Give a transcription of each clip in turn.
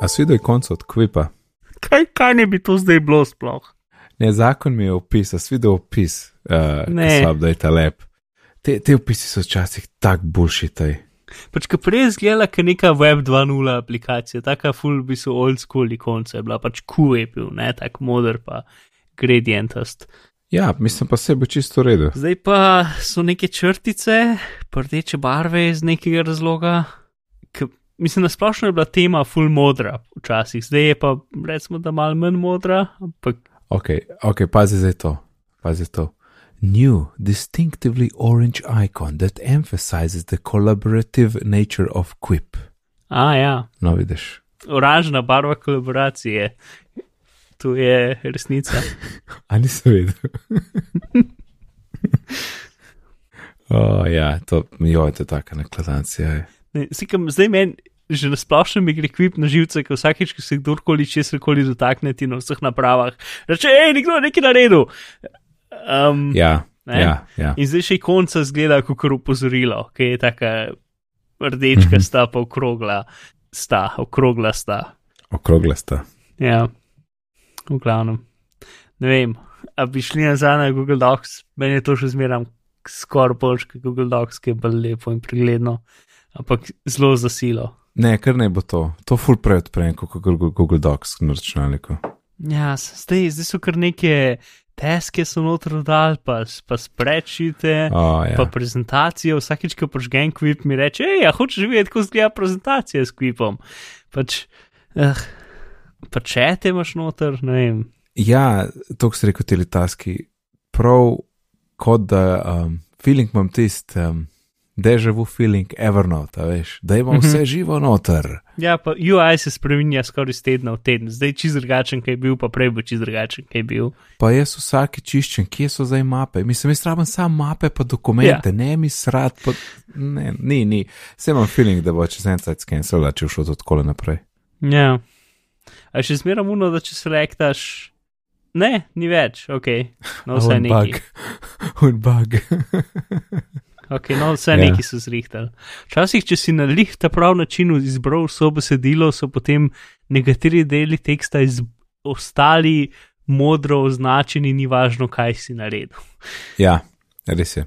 A si videl konec od kvipa? Kaj, kaj ne bi to zdaj bilo sploh? Ne, zakon mi je opis, a si videl opis, uh, Ne. da je ta lep. Te, te opisi so včasih tako bullshitaj. Pač, ki prej zgleda, kot neka web 2.0 aplikacija, taka full bi so old school ikonce, bila pač Q je bil, ne, tak moder pa gradientast. Ja, mislim pa se bo čisto v redu. Zdaj pa so neke črtice, rdeče barve iz nekega razloga. K, mislim, na splošno je bila tema full modra včasih, zdaj je pa recimo, da malo manj modra, ampak Ok, ok, pazi zdaj to. Pazi to. New, distinctively orange icon that emphasizes the collaborative nature of Quip. a ja, No, vidiš. oranžna barva kolaboracije. To je resnica. A nisem vedel. o, ja, to, jo, to je taka nakladancija. Ne, Sikam, zdaj meni že na splošno mi gre kvip na živce, ko vsakeč, ko se kdorkoli česar koli dotakne ti na vseh napravah, reče, hej, nekdo je nekaj naredil. Um, Ja, Ne? ja, ja. In zdaj še konca zgleda kot upozorilo, ki je taka rdečka Mhm. sta pa okrogla, sta, okrogla sta. Okrogle sta. Ja, v glavnem. Ne vem, a bi šli nazaj na Google Docs, meni je to še zmeram skoraj boljš kot Google Docs, ki je bolj lepo in pregledno, ampak zelo za silo. Ne, kar ne bo to. To ful prej odprem, kot Google, Google Docs na računalniku. Ja, zdaj, zdaj so kar neke teske so noter dodali, pa, pa spreadsheete. O, ja. Pa prezentacijo, vsakeč, ko požgem kvip, mi reče, hej, ja, hočeš videti, kako izgleda prezentacija s kvipom. Pač, eh, pa če te imaš noter, ne vem. Ja, to, si rekel, te letaski, prav kot da um, feeling imam tist, um, deja vu feeling ever not, a veš, da imam Mhm. vse živo noter. Ja, pa UI se spremenja skoraj iz tedna v teden, zdaj čist drugačen, kaj je bil, pa prej bo čist drugačen, kaj je bil. Pa jaz vsake čiščem, kje so zdaj mape. Mislim, jaz rabim samo mape, pa dokumente, ja. ne mi srad, pa ne, ni, ni. Vse imam feeling, da bo čez en cajt skenirala, če to tako naprej. Ja. A še zmeraj muno, da če selektaš, ne, ni več, ok, no Un neki. bug. Un bug. Ok, no, vse Ja. yeah. neki so zrihtali. Včasih, če si na lih ta prav način izbral vso besedilo, so potem nekateri deli teksta iz, ostali modro označeni, ni važno, kaj si naredil. ja, res je.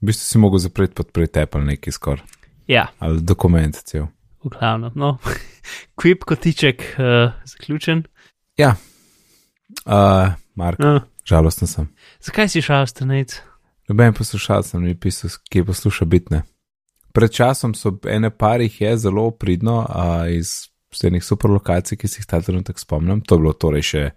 V bistvu si mogel zapreti podpreti Apple neki skoraj. Ja, Ali dokument cel. v glavnem. No, kvip kotiček uh, zaključen. Ja, uh, Mark, Uh, žalosten sem. zakaj si šel, stanec? Noben poslušalec nam ni pisal, ki posluša bitne. Pred časom so ene parih je zelo pridno a, iz enih super lokacij, ki si jih ta trenutek spomnim. To je bilo torej še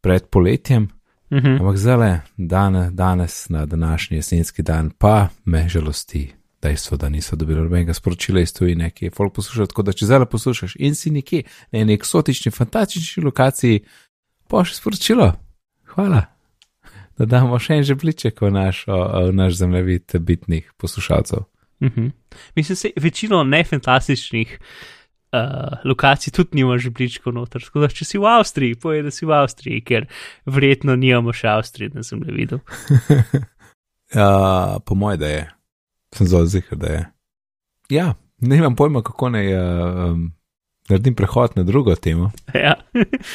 pred poletjem, Uh -huh. ampak zdaj, dan, danes, na današnji jesenski dan, pa me žalosti. Dejstvo, da niso dobili nobenega sporočila iz tujine, ki je folk poslušal. Tako da, če zdaj poslušaš in si nekje na eni eksotični, fantastični lokaciji, pošlji sporočilo. Hvala da damo še en žebliček v naš, o, v naš zemljevid bitnih poslušalcev. Uh -huh. Mislim, da večino nefantastičnih uh, lokacij tudi nima žebličkov noter. Tako da, če si v Avstriji, povej, da si v Avstriji, ker verjetno nimamo še Avstrije, le videl. Uh, po mojem, da je. Sem zelo zihar, da je. Ja, ne imam pojma, kako naj uh, um, naredim prehod na drugo temo. ja.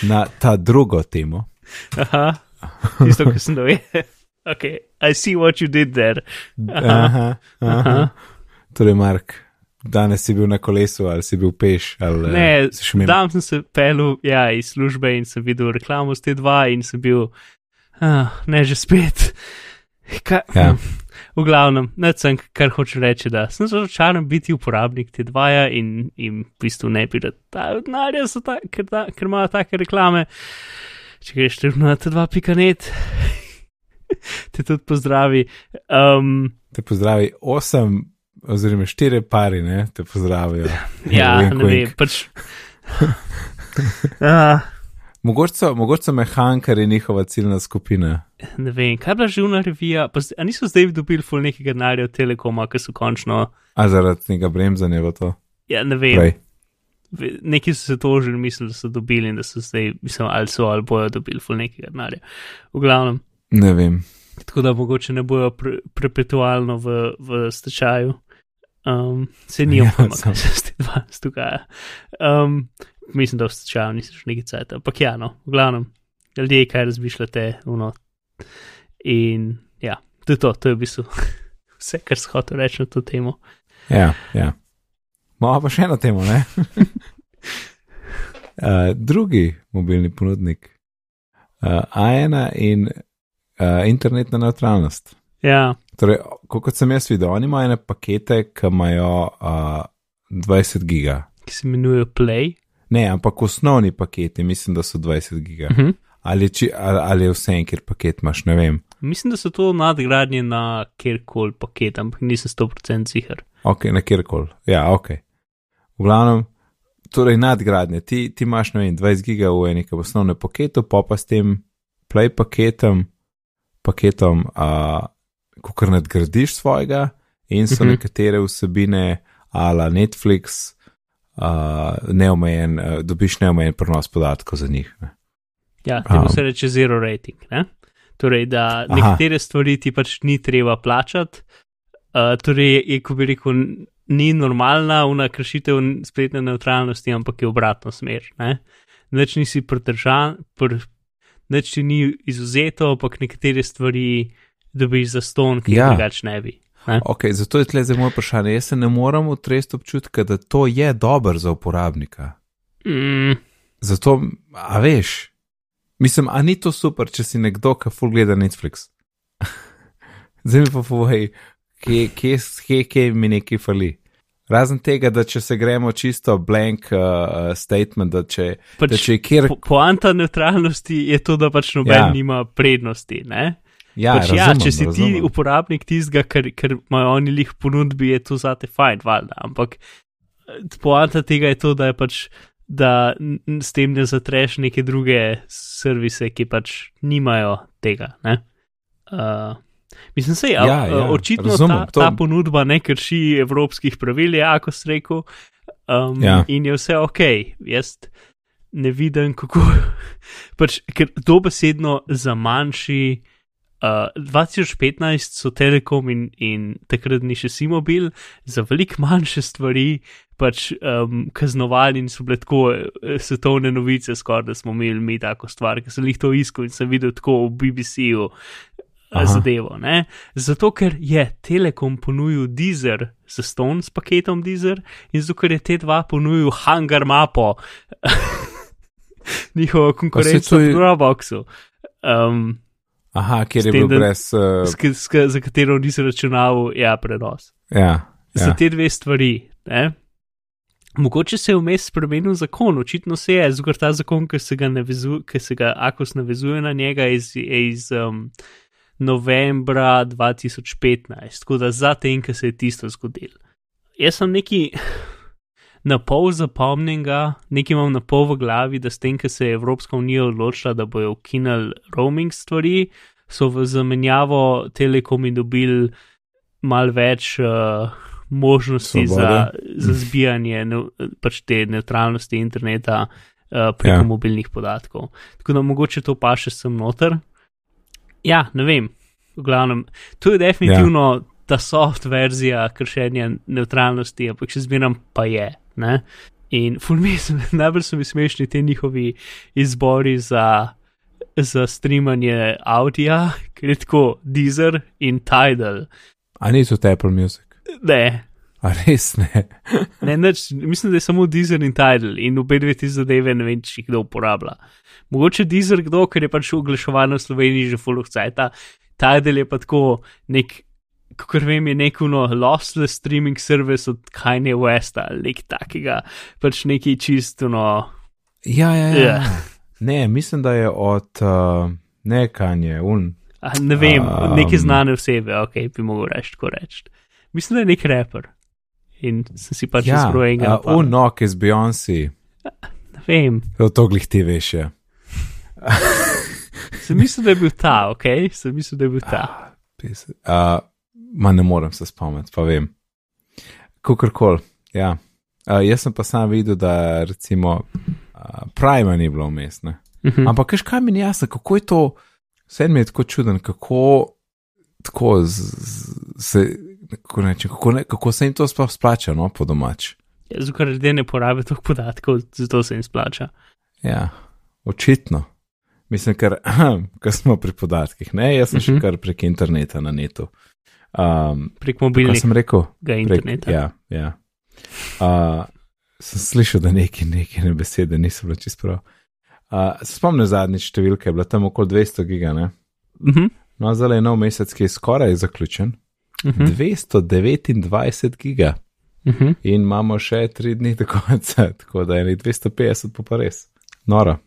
Na ta drugo temo. Aha, tisto, kar sem dovedel. Ok, I see what you did there. Aha, aha. Aha. Torej, Mark, danes si bil na kolesu ali si bil peš ali Ne, eh, si še imel. Dan sem se pelil ja, iz službe in sem videl reklamo z T2 in sem bil, ah, ne že spet. Ka, Ja. V glavnem, ne sem, kar hoče reči, da sem razočaran biti uporabnik T2 in jim v bistvu ne bi rad dal denarja, za ta, ker, da, ker imajo take reklame. Če greš na T2.net, te tudi pozdravi. Um, Te pozdravi osem, oziroma štiri pari, ne, te pozdravijo. ja, Wink, ne vem, pač. Ah, Mogoče so, mogoče so mehankari njihova ciljna skupina. ne vem, kaj je bila živna revija, pa a niso zdaj dobili ful nekega denarja od Telekoma, ki so končno, A zaradi tega bremzanja v to. ja ne vem, Prej. Neki so se tožili, mislili, da so dobili in da so zdaj, mislim, ali so ali bojo dobili ful nekega denarja. V glavnem, Ne vem. tako da mogoče ne bojo pre, perpetualno v, v stečaju. Um, se ni Ja, opama, sam. kaj se s tem danes dogaja. Um, mislim, da v stečaju nisi še nekaj cajt, ampak ja, no, v glavnem, ljudje, kaj razmišljate, uno. In ja, to je to, to je v bistvu vse, kar sem hotel reči na to temo. Ja, ja. Imamo pa še eno temo, ne? uh, drugi mobilni ponudnik, uh, A1 in uh, internetna neutralnost. Ja, Torej, ko- kot sem jaz videl, oni imajo ene pakete, ki imajo uh, 20 giga. ki se imenujejo Play. Ne, ampak osnovni paketi, mislim, da so 20 giga. Mhm. Ali, či, ali, ali je vse en, kjer paket imaš, ne vem. Mislim, da so to nadgradnje na kjerkoli paket, ampak nisem 100% ziger. Ok, na kjerkoli. Ja, ok. V glavnem, torej nadgradnje. Ti, ti imaš, ne vem, 20 giga v enem osnovnem paketu, pa pa s tem play paketom, paketom, uh, ko kar nadgradiš svojega in so Mhm. nekatere vsebine, ala Netflix, uh, neomejen, uh, dobiš neomejen prenos podatkov za njih. Ne. Ja, temu Um. se reče zero rating. Ne? Torej, da Aha. nekatere stvari ti pač ni treba plačati. Uh, torej, je, ko bi rekel, ni normalna una kršitev spletne neutralnosti, ampak je obratno smer. Ne? Nič nisi pridržan, pr, nič ti ni izuzeto, ampak nekatere stvari dobiš za ston, ki Ja. drugače ne bi. Ne? Ok, zato je tle zdaj moje vprašanje. Jaz se ne morem utresti občutka, da to je dobro za uporabnika. Mm, Zato, a veš, mislim, a ni to super, če si nekdo, ki full gleda Netflix. Zdaj mi pa povej, kje, kje, kje, kje mi nekaj fali. Razen tega, da če se gremo čisto blank uh, statement, da če, pač, da če je kjer. po, poanta neutralnosti je to, da pač noben Ja. ja. nima prednosti. Ne? Ja, pač ja, razumem, če si razumem. ti uporabnik tistega, kar, kar imajo oni lih ponudbi, je to zate fajn, valjda. Ampak eh, poanta tega je to, da je pač. Da s tem ne zatreš neke druge servise, ki pač nimajo tega. Ne? Uh, mislim, se je, Ja, ja, očitno razumem, ta, to- ta ponudba ne krši evropskih pravil, je, ako si rekel, um, Ja. in je vse ok. Jaz ne vidim, kako. pač, ker dobesedno za manjši. Uh, 2015 so Telekom in, in takrat ni še Simobil za veliko manjše stvari pač um, kaznovali in so bile tako eh, svetovne novice, skoraj da smo imeli mi tako stvar, ki sem jih to iskal in sem videl tako v BBC-ju Aha. eh, zadevo. Ne? Zato, ker je Telekom ponudil Deezer za ston s paketom Deezer in zato, ker je T2 ponudil Hangar Mapo, njihovo konkurenco to je- v Dropboxu. Um, Aha, kjer je bil brez. Uh, s, s, za katero nisem računal, ja, prenos. ja, Za ja. te dve stvari. Ne? Mogoče se je vmes spremenil zakon, očitno se je, zgor ta zakon, ki se ga, navezu, ki se ga Akos navezuje na njega, je iz, iz um, novembra 2015, tako da zatem, ki se je tisto zgodilo. Jaz sem neki na pol zapomnjenega, nekaj imam na pol v glavi, da s tem, ki se je Evropska unija odločila, da bojo ukinili roaming stvari, so v zamenjavo telekomi dobili mal več uh, možnosti za, Svobode. za zbijanje ne, pač te neutralnosti interneta uh, preko ja. mobilnih podatkov. Tako da mogoče to pa še sem noter. Ja, ne vem. V glavnem, to je definitivno ja. ta soft verzija kršenja neutralnosti, ampak še zmeraj pa je. Ne? In fulmi, najbolj so mi smešni ti njihovi izbori za, za streamanje audija, ker je tako Deezer in Tidal. A ni to Apple Music? Ne, A res ne. ne nič, mislim, da je samo Deezer in Tidal in obe dve te zadeve ne vem, če jih kdo uporablja. Mogoče Deezer kdo, ker je pač oglaševan v Sloveniji že full of cajta, Tidal je pa tako nek. Kot vem, je neko lossless streaming service od Kanye Westa ali nekaj takega, pač nekaj čisto. No, Ja, ja, ja. Ja. ja. Ne, mislim, da je od uh, nekanje, un. a, ne vem, um, neke znane osebe, ok, bi mogel reči tako reči. Mislim, da je nek raper in sem si pač Ja, izbral enega. uh, napada. un nok iz Beyoncé. Ne vem, To to glih ti veš. Ja. sem mislil, da je bil ta, ok, sem mislil, da je bil ta. Uh, ma ne morem se spomniti, pa vem. Kakorkoli, ja. Uh, jaz sem pa sam videl, da recimo uh, Prima ni bilo umestne. Mhm. Ampak, veš, kaj mi ni jasno, kako je to, vse mi je tako čuden, kako, tako z, z, se, kako, rečem, kako, ne, kako se jim to sploh splača, no, po domač. Ja, zato, ker ljudje ne porabijo toliko podatkov, zato se jim splača. Ja, očitno. Mislim, ker, ker smo pri podatkih, ne, jaz sem uh -huh. še Mhm. kar prek interneta na netu. Um, Prek Kaj mobilnega sem rekel? interneta. ja, ja. Uh, sem slišal, da neki, neki ne besede niso bile čisto prav. Uh, se spomnim zadnjič številke, je bila tam okoli 200 giga, ne? Uh -huh. No, zdaj je nov mesec, ki je skoraj zaključen. Uh -huh. 229 giga Uh -huh. in imamo še 3 dni do konca, tako da je nekaj 250 pa pa res. Noro.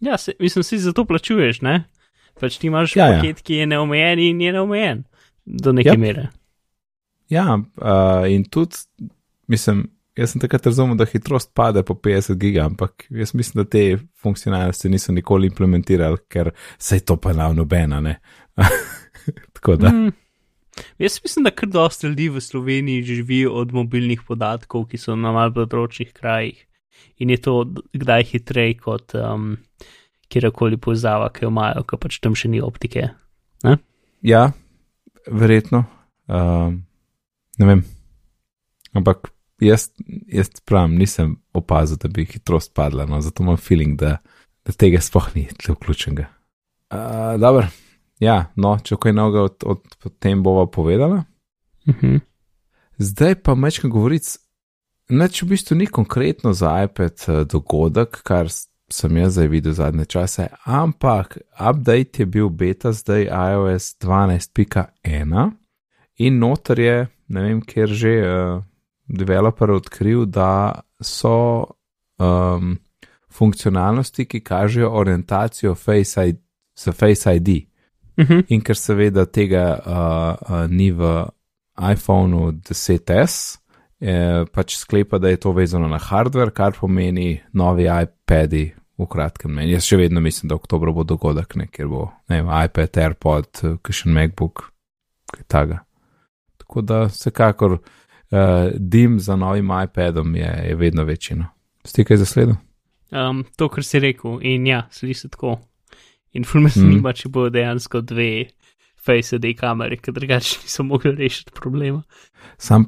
Ja, se, mislim, si za to plačuješ, ne? Pač ti imaš Ja, ja, ja. paket, ki je neomejen in je neomejen do neke Yep. mere. Ja, uh, in tudi, mislim, jaz sem takrat razumel, da hitrost pade po 50 giga, ampak jaz mislim, da te funkcionalnosti niso nikoli implementirali, ker se je to pa nav nobena, ne. Tako da, Mm. Jaz mislim, da kar dosta ljudi v Sloveniji živi od mobilnih podatkov, ki so na malce področjih krajih. In je to kdaj hitreje kot um, kjerkoli povezava, ki jo imajo, ker pač tam še ni optike. ja, verjetno, um, ne vem. Ampak jaz, jaz pravim, nisem opazil, da bi hitrost padla, no, zato imam feeling, da, da tega sploh ni tle vključenega. Uh, Dobro, ja, no, če kaj novega od, od, od tem bova povedala. Uh -huh. Zdaj pa mečkam govoric, neč v bistvu ni konkretno za iPad eh, dogodek, kar sem jaz zdaj videl zadnje čase, ampak update je bil beta zdaj iOS 12.1 in noter je, ne vem, kjer že uh, developer odkril, da so um, funkcionalnosti, ki kažejo orientacijo Face ID, za Face ID. Uh -huh. In ker seveda tega uh, uh, ni v iPhonu 10S, eh, pač sklepa, da je to vezano na hardware, kar pomeni novi iPadi v kratkem. Ne. Jaz še vedno mislim, da oktober bo dogodek, ne, kjer bo ne vem, iPad, AirPod, kakšen MacBook, kaj takega. Tako da vsekakor uh, dim za novim iPadom je, je vedno večino. Stikaj za sledo? Um, to, kar si rekel, in ja, sliši se tako. In ful me Mm. zanima, če bo dejansko dve Face ID kamere, ker drugače niso mogli rešiti problema. Sam,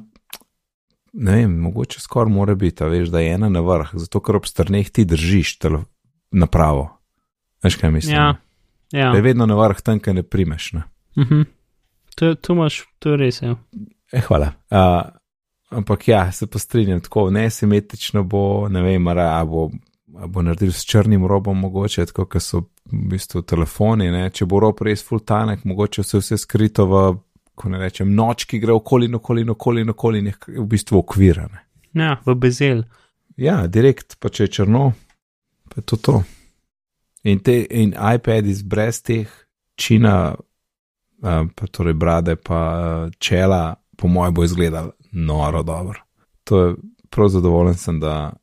ne vem, mogoče skoraj mora biti, veš, da je ena na vrh, zato ker ob strneh ti držiš tele, napravo. Veš kaj mislim? Ja, ja. Da je vedno na vrh tam, kaj ne primeš. Ne? Uh -huh. to, to, imaš, to je res. Ja. E, hvala. Uh, ampak ja, se pa strinjam, tako nesimetrično bo, ne vem, a, a bo. Bo naredil s črnim robom, mogoče tako, kot so v bistvu telefoni. Ne? Če bo rob res full tanek, mogoče se vse skrito v, ko ne rečem, noč, ki gre okoli in okoli in okoli in okoli in je v bistvu okvirane. ja, v bezel. Ja, direkt, pa če je črno, pa je to to. In, te, in iPad iz brez teh čina, pa torej brade, pa čela, po mojem, bo izgledal noro dobro. To je prav zadovoljen sem, da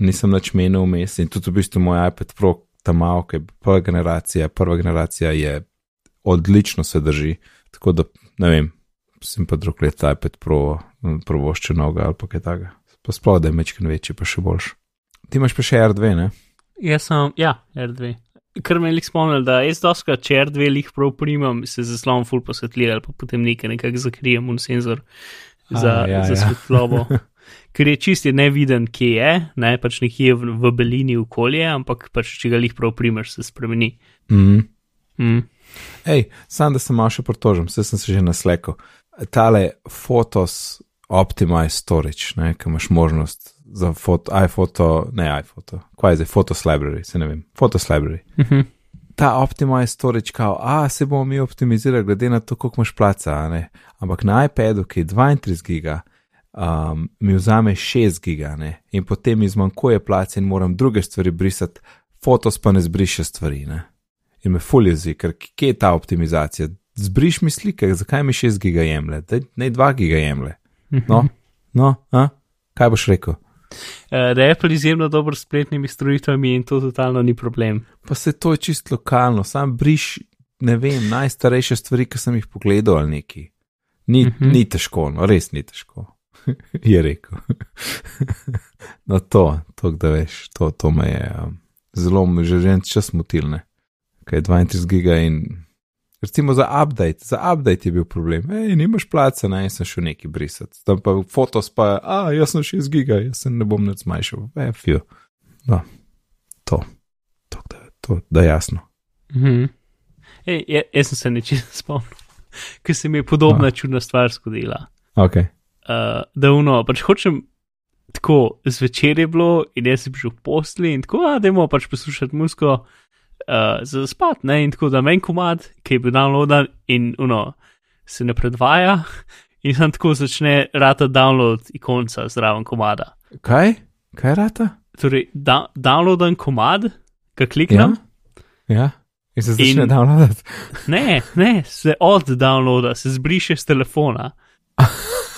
nisem več menil vmes in tudi v bistvu moj iPad Pro, ta malo, ki je prva generacija, prva generacija je odlično se drži. Tako da ne vem, sem pa drug let iPad Pro, provošče noga ali pa kaj takega. Pa sploh da je mečken večji, pa še boljš. Ti imaš pa še R2, ne? Jaz sem, ja, R2. Ker me je lik spomnil, da jaz doska, če R2 lih prav primam, se zaslon full posvetli ali pa potem nekaj nekako zakrijem un senzor za, A, ja, za ja. svetlobo. Ker je čisti neviden, kje je, ne pač nekje v, v belini okolje, ampak pač če ga lih prav primaš, se spremeni. Mm. Mm. Ej, sam da se malo še pritožim, vse sem se že naslekal. Tale Photos Optimize Storage, ne, ki imaš možnost za foto, iPhoto, ne iPhoto, kaj je zdaj, Photos Library, se ne vem, Photos Library. Uh -huh. Ta Optimize Storage, kao, a se bomo mi optimizirali, glede na to, koliko imaš placa, ne. Ampak na iPadu, ki je 32 giga, um, mi vzame 6 giga, ne, in potem mi zmanjkuje place in moram druge stvari brisati, fotos pa ne zbriše stvari, ne. In me ful jezi, ker kje je ta optimizacija? Zbriš mi slike, zakaj mi 6 giga jemlje, naj 2 giga jemlje. No, no, a? kaj boš rekel? Da je Apple izjemno dober s spletnimi storitvami in to totalno ni problem. Pa se to je čist lokalno, sam briš, ne vem, najstarejše stvari, ki sem jih pogledal ali neki. Ni, uh Mhm. -huh. ni težko, no res ni težko. je rekel. no to, to da veš, to, to me je um, zelo, že že en čas motilne. Kaj je 32 giga in Recimo za update, za update je bil problem. Ej, nimaš placa, naj sem šel neki brisati. Tam pa fotos pa, a, jaz sem 6 giga, jaz se ne bom več zmanjšal. E, fio. No, to, to, da, to, da jasno. Mhm. Ej, ja, jaz sem se nečesa spomnil, ker se mi je podobna A. čudna stvar zgodila. Ok, Uh, da uno, pač hočem tako zvečer je bilo in jaz sem prišel v posli in tako, da imamo pač poslušati muziko uh, za spat, ne, in tako da meni komad, ki je bil downloadan in uno, se ne predvaja in sem tako začne rata download ikonca zraven komada. kaj? Kaj rata? Torej, da, downloadan komad, ga kliknem. Ja, ja. in se začne In- downloadati. Ne, ne, se od downloada, se zbriše z telefona.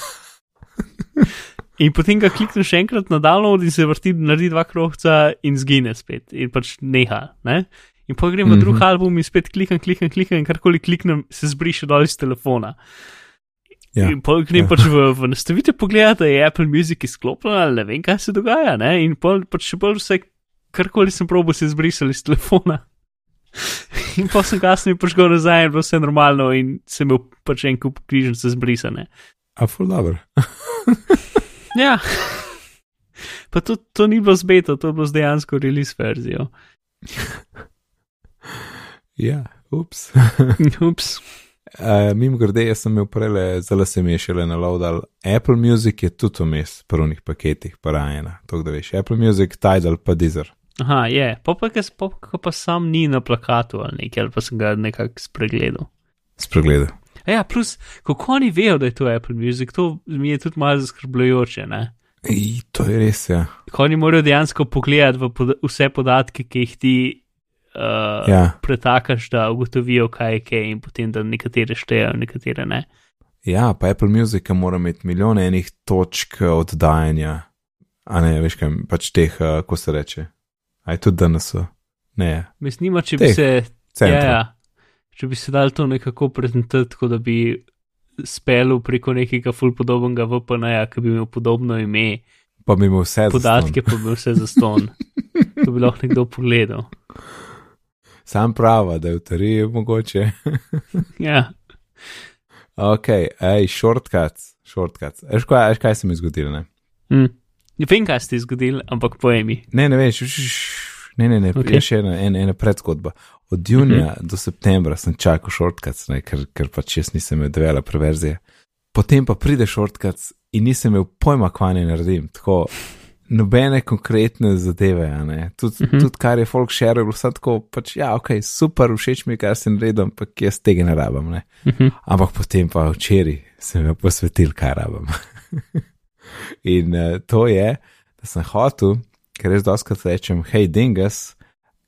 In potem ga klikneš še enkrat na download in se vrti, naredi dva krogca in zgine spet, in pač neha. Ne? In pa grem v Mhm. drug album in spet klikam, klikam, klikam in karkoli kliknem, se zbriše dol iz telefona. Ja. In pa grem Ja. pač v, v nastavitev pogledati, da je Apple Music izklopljen ali ne vem, kaj se dogaja. Ne? In pol pač še bolj vse, karkoli sem probil, se je zbrisal iz telefona. In pa sem kasneje prišel nazaj in bilo vse normalno in sem imel pač en kup križnice zbrisane. A full dobro. Ja. Pa to, to ni bilo z beta, to je bilo z dejansko release verzijo. Ja, ups. Ups. Uh, Mimo grede, jaz sem imel prej, zelo se mi je šele naloadal. Apple Music je tudi vmes, prvnih paketih, parajena. To, da veš, Apple Music, Tidal, pa Deezer. Aha, je. Pa, pa, pa sam ni na plakatu ali nekaj, ali pa sem ga nekako spregledal. Spregledal. Ja, plus, kako oni vejo, da je to Apple Music, to mi je tudi malo zaskrbljujoče, ne? Ej, To je res, ja. Ko oni morajo dejansko pogledati pod vse podatke, ki jih ti uh, ja. pretakaš, da ugotovijo, kaj je kaj, in potem da nekatere štejejo, nekatere ne. Ja, pa Apple Music mora imeti milijone enih točk eh, oddajanja, a ne, veš kaj, pač teh, uh, ko se reče. Aj tudi danes so. Ne, Mislim, če bi Teh se. centra. Ja, ja. Če bi se dal to nekako prezentirati, tako da bi spelil preko nekega ful podobnega VPN-ja, ki bi imel podobno ime, Pa bi imel vse podatke pa bi imel vse za ston. To bi lahko nekdo pogledal. Sam prava, da je v teoriji mogoče. Ja, ok, ej, shortcuts, shortcuts. Veš kaj, veš, kaj se mi je zgodilo, ne? hm. ne vem, kaj ste zgodili, ampak povej mi. Ne, ne veš, ne, ne, ne, Ok. okay. je še ena, ena, ena predzgodba. Od junija uh -huh. do septembra sem čakal shortcuts, ne, ker, ker pač jaz nisem imel developer verzije. Potem pa pride shortcuts in nisem imel pojma, kaj naj naredim. Tako, nobene konkretne zadeve, ne. Tudi, uh Mhm. -huh. tudi kar je folk share, je bilo vse tako, pač ja, ok, super, všeč mi je, kar sem naredil, ampak jaz tega ne rabim, ne. Mhm. Ampak potem pa včeraj sem jo posvetil, kaj rabim. In uh, to je, da sem hotel, ker res doskrat rečem, hej, dingus,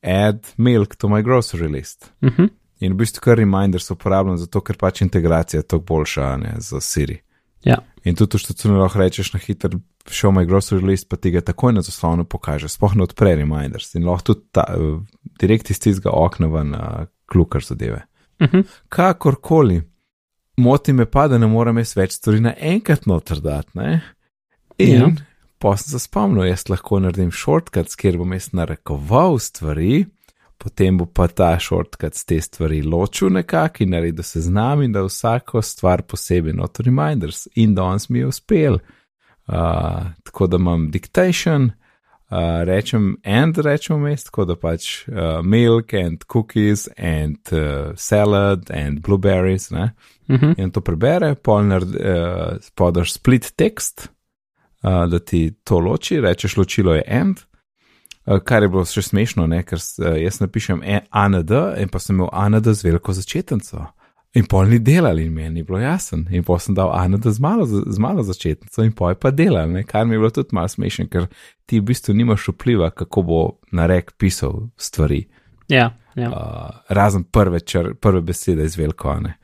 add milk to my grocery list. Mhm. In v bistvu kar reminders uporabljam, zato ker pač integracija je tako boljša a ne, za Siri. Ja. In tudi v štacunu lahko rečeš na hiter, show my grocery list, pa ti ga takoj na zaslonu pokaže, spoh ne odpre reminders in lahko tudi ta, uh, direkt iz tistega okna ven uh, klukar zadeve. Mhm. Kakorkoli, moti me pa, da ne morem jaz več stvari naenkrat noter dati. Ne? In Ja. Ja. pa sem se spomnil, jaz lahko naredim shortcut, kjer bom jaz narekoval stvari, potem bo pa ta shortcut te stvari ločil nekako in naredil se z nami, da vsako stvar posebej noter reminders. In danes mi je uspel. Uh, tako da imam dictation. Uh, rečem, and rečemo mest, tako da pač uh, milk and cookies and uh, salad and blueberries. Ne? Mhm. In to prebere, polnar uh, podaš split tekst, uh, da ti to loči, rečeš ločilo je end. Kar je bilo še smešno, ne? ker jaz napišem e- AND in pa sem imel AND z veliko začetnico. In pol ni delal in meni je bilo jasen. In pol sem dal AND z malo, z malo začetnico in pol je pa delal, ne? kar mi je bilo tudi malo smešno, ker ti v bistvu nimaš vpliva, kako bo narek pisal stvari. Ja, ja. Uh, razen prve, čr, prve besede iz velikone,